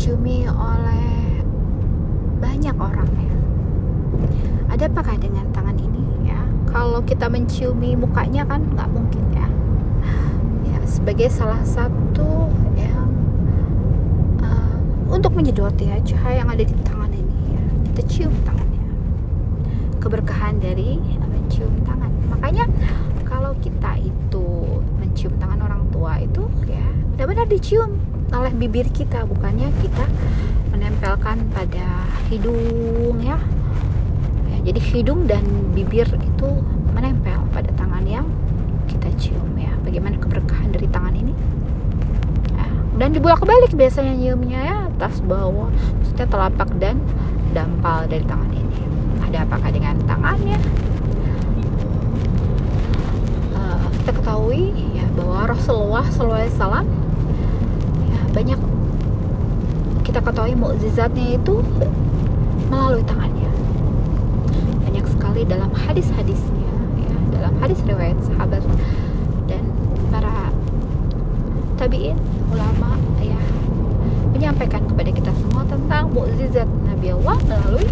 diciumi oleh banyak orang ya. Ada apakah dengan tangan ini ya? Kalau kita menciumi mukanya kan nggak mungkin ya. Ya sebagai salah satu yang uh, untuk menyedot ya cahaya yang ada di tangan ini ya. Kita cium tangannya. Keberkahan dari mencium tangan. Makanya kalau kita itu mencium tangan orang tua itu ya benar-benar dicium oleh bibir kita bukannya kita menempelkan pada hidung ya, ya jadi hidung dan bibir itu menempel pada tangan yang kita cium ya. Bagaimana keberkahan dari tangan ini? Ya. dan dibolak-balik biasanya nyiumnya ya atas bawah maksudnya telapak dan dampal dari tangan ini. Ada apakah dengan tangannya? Uh, kita ketahui ya bahwa Rasulullah ya banyak kita ketahui mukjizatnya itu melalui tangannya. Banyak sekali dalam hadis-hadisnya ya dalam hadis riwayat sahabat dan para tabiin ulama ya menyampaikan kepada kita semua tentang mukjizat Nabi Allah melalui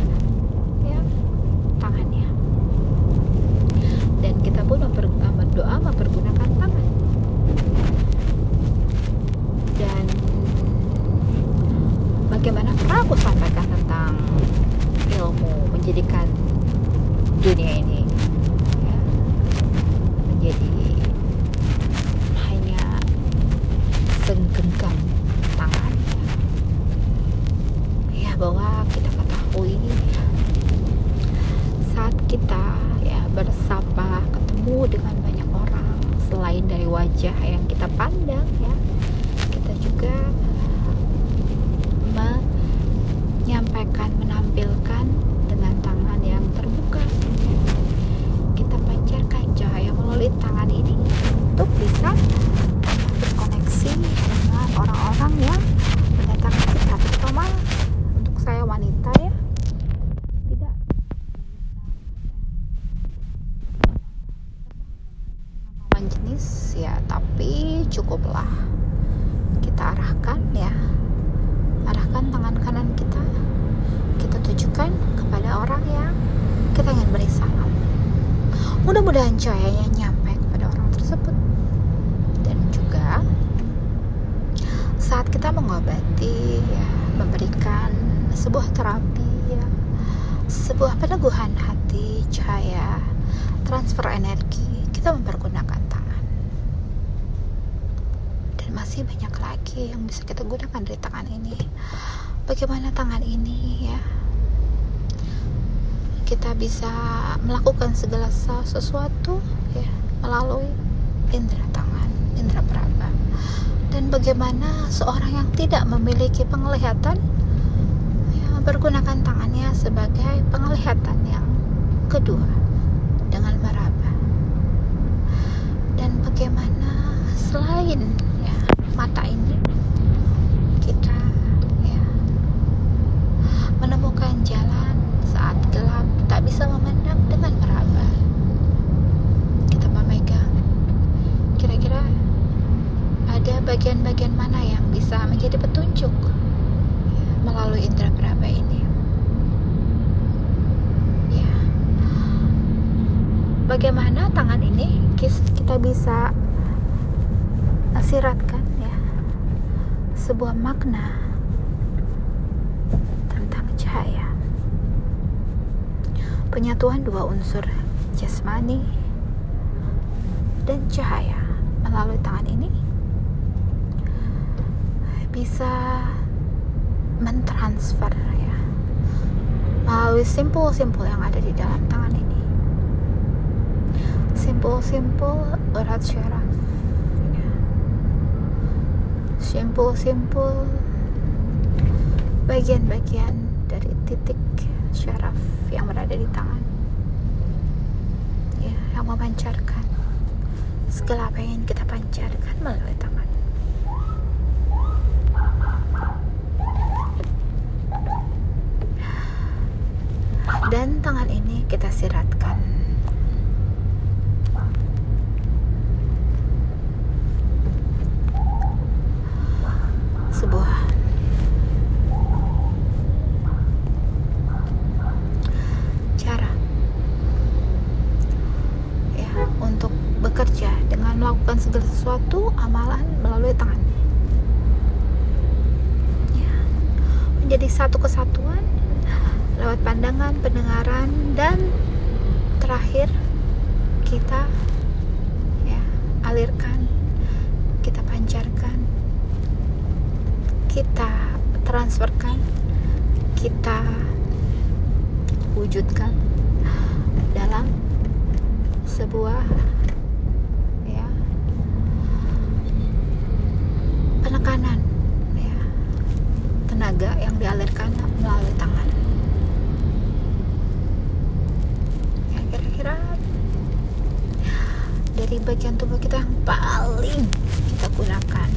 pun memper, berdoa mempergunakan tangan dan bagaimana? Pernah aku sampaikan tentang ilmu menjadikan dunia ini ya, menjadi hanya segenggam tangan ya. Bahwa kita ketahui saat kita ya bersapa bertemu dengan banyak orang selain dari wajah yang kita pandang ya kita juga menyampaikan menampilkan dengan tangan yang terbuka. Kita pancarkan cahaya melalui tangan ini untuk bisa berkoneksi dengan orang-orang yang mendatangkan kita terutama untuk saya wanita ya jenis ya tapi cukuplah kita arahkan ya arahkan tangan kanan kita kita tujukan kepada orang yang kita ingin beri salam mudah-mudahan cahayanya nyampe kepada orang tersebut. Dan juga saat kita mengobati ya memberikan sebuah terapi ya sebuah peneguhan hati cahaya transfer energi kita mempergunakan masih banyak lagi yang bisa kita gunakan dari tangan ini. Bagaimana tangan ini ya kita bisa melakukan segala sesuatu ya melalui indera tangan indera peraba. Dan bagaimana seorang yang tidak memiliki penglihatan ya, bergunakan tangannya sebagai penglihatan yang kedua dengan meraba. Dan bagaimana selain mata ini kita ya menemukan jalan saat gelap tak bisa memandang dengan meraba. Kita memegang kira-kira ada bagian-bagian mana yang bisa menjadi petunjuk ya, melalui indera peraba ini? Ya. Bagaimana tangan ini? Kita bisa siratkan sebuah makna tentang cahaya. Penyatuan dua unsur jasmani dan cahaya melalui tangan ini bisa mentransfer ya melalui simpul-simpul yang ada di dalam tangan ini. Simpul-simpul urat syaraf simpul-simpul bagian-bagian dari titik berada di tangan. Ya yang memancarkan segala apa yang kita pancarkan melalui tangan. Dan tangan ini kita siratkan sebuah cara ya untuk bekerja dengan melakukan sesuatu amalan melalui tangan. Ya. Menjadi satu kesatuan lewat pandangan pendengaran dan terakhir kita ya alirkan kita pancarkan kita transferkan kita wujudkan dalam sebuah ya penekanan. Ya. Tenaga yang dialirkan melalui tangan. Ya kira-kira dari bagian tubuh kita yang paling kita gunakan.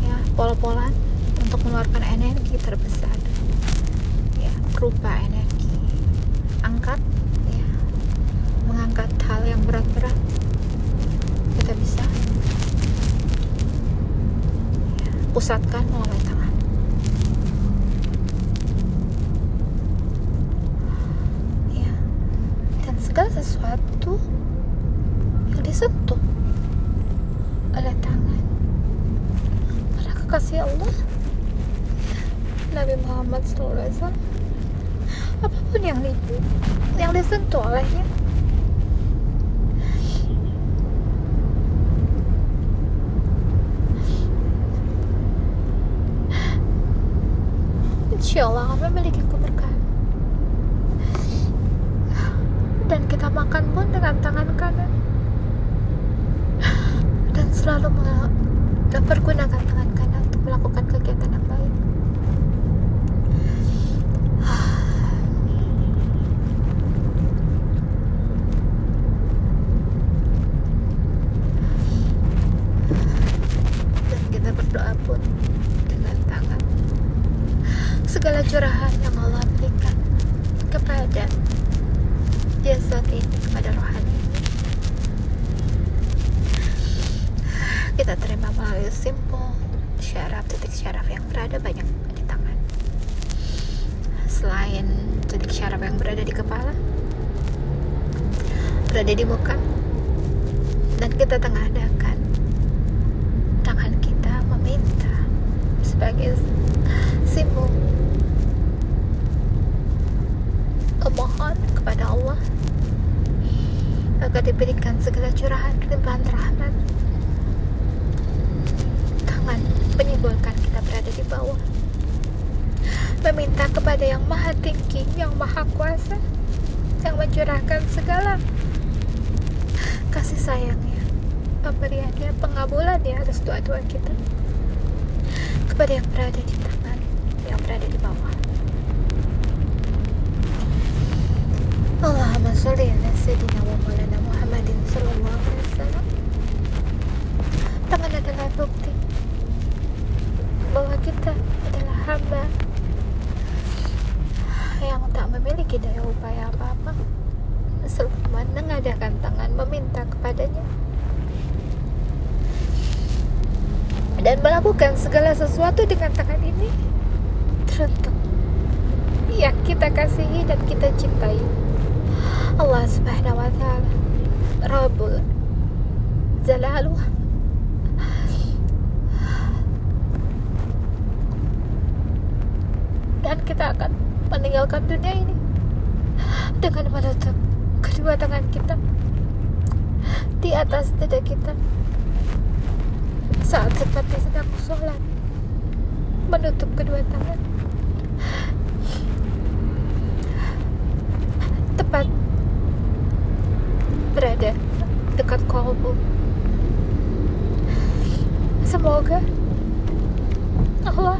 Ya pol-polan untuk mengeluarkan energi terbesar. Ya berupa energi. Angkat ya. Mengangkat hal yang berat-berat. Kita bisa pusatkan melalui tangan ya dan segala sesuatu yang disentuh oleh tangan. Para kekasih Allah Nabi Muhammad SAW apa pun yang di, yang disentuh olehnya Insya Allah akan memiliki keberkahan? Dan kita makan pun dengan tangan kanan. Dan selalu mempergunakan tangan kanan untuk melakukan kegiatan yang baik dan kita berdoa pun dengan tangan segala curahan yang Allah berikan kepada jasad ini kepada rohani. Kita terima melalui simpul syaraf titik syaraf yang berada banyak di tangan. Selain titik syaraf yang berada di kepala berada di muka dan kita tengahkan tangan kita meminta sebagai simbol memohon kepada Allah agar diberikan segala curahan limpahan rahmat. Tangan menyimbolkan kita berada di bawah. Meminta kepada yang maha tinggi yang maha kuasa yang mencurahkan segala kasih sayangnya pemberiannya pengabulannya atas doa-doa kita. Kepada yang berada di tangan yang berada di bawah Ala sayyidina wa maulana Muhammadin sallallahu alaihi wasallam tangan adalah bukti bahwa kita adalah hamba yang tak memiliki daya upaya apa-apa. Selain mengadakan tangan meminta kepadanya. Dan melakukan segala sesuatu dengan tangan ini. Teruntuk yang kita kasihi dan kita cintai Allah subhanahu wa ta'ala Rabbul Jalaluh dan kita akan meninggalkan dunia ini dengan menutup kedua tangan kita di atas dada kita. Saat seperti sedang sholat menutup kedua tangan tepat berada semoga Allah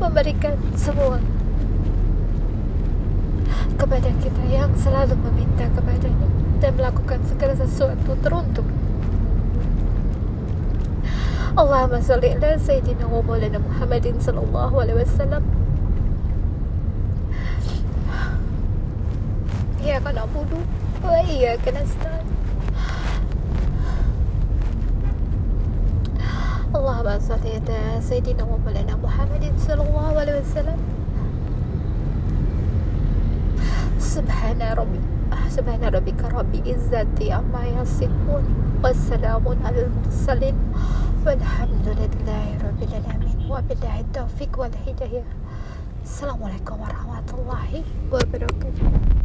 memberikan semua kepada kita yang selalu meminta kepadanya dan melakukan segala sesuatu teruntuk. Allahumma salli ala sayyidina wa maulana Muhammadin sallallahu alaihi wasallam. Iyyaka na'budu wa iyyaka طبعا صلية سيدنا ومولانا محمد صلى الله عليه وسلم. سبحان ربي سبحان ربك رب العزة عما يصفون وسلام على المرسلين. والحمد لله رب العالمين. وبالله التوفيق والهداية. السلام عليكم ورحمة الله وبركاته.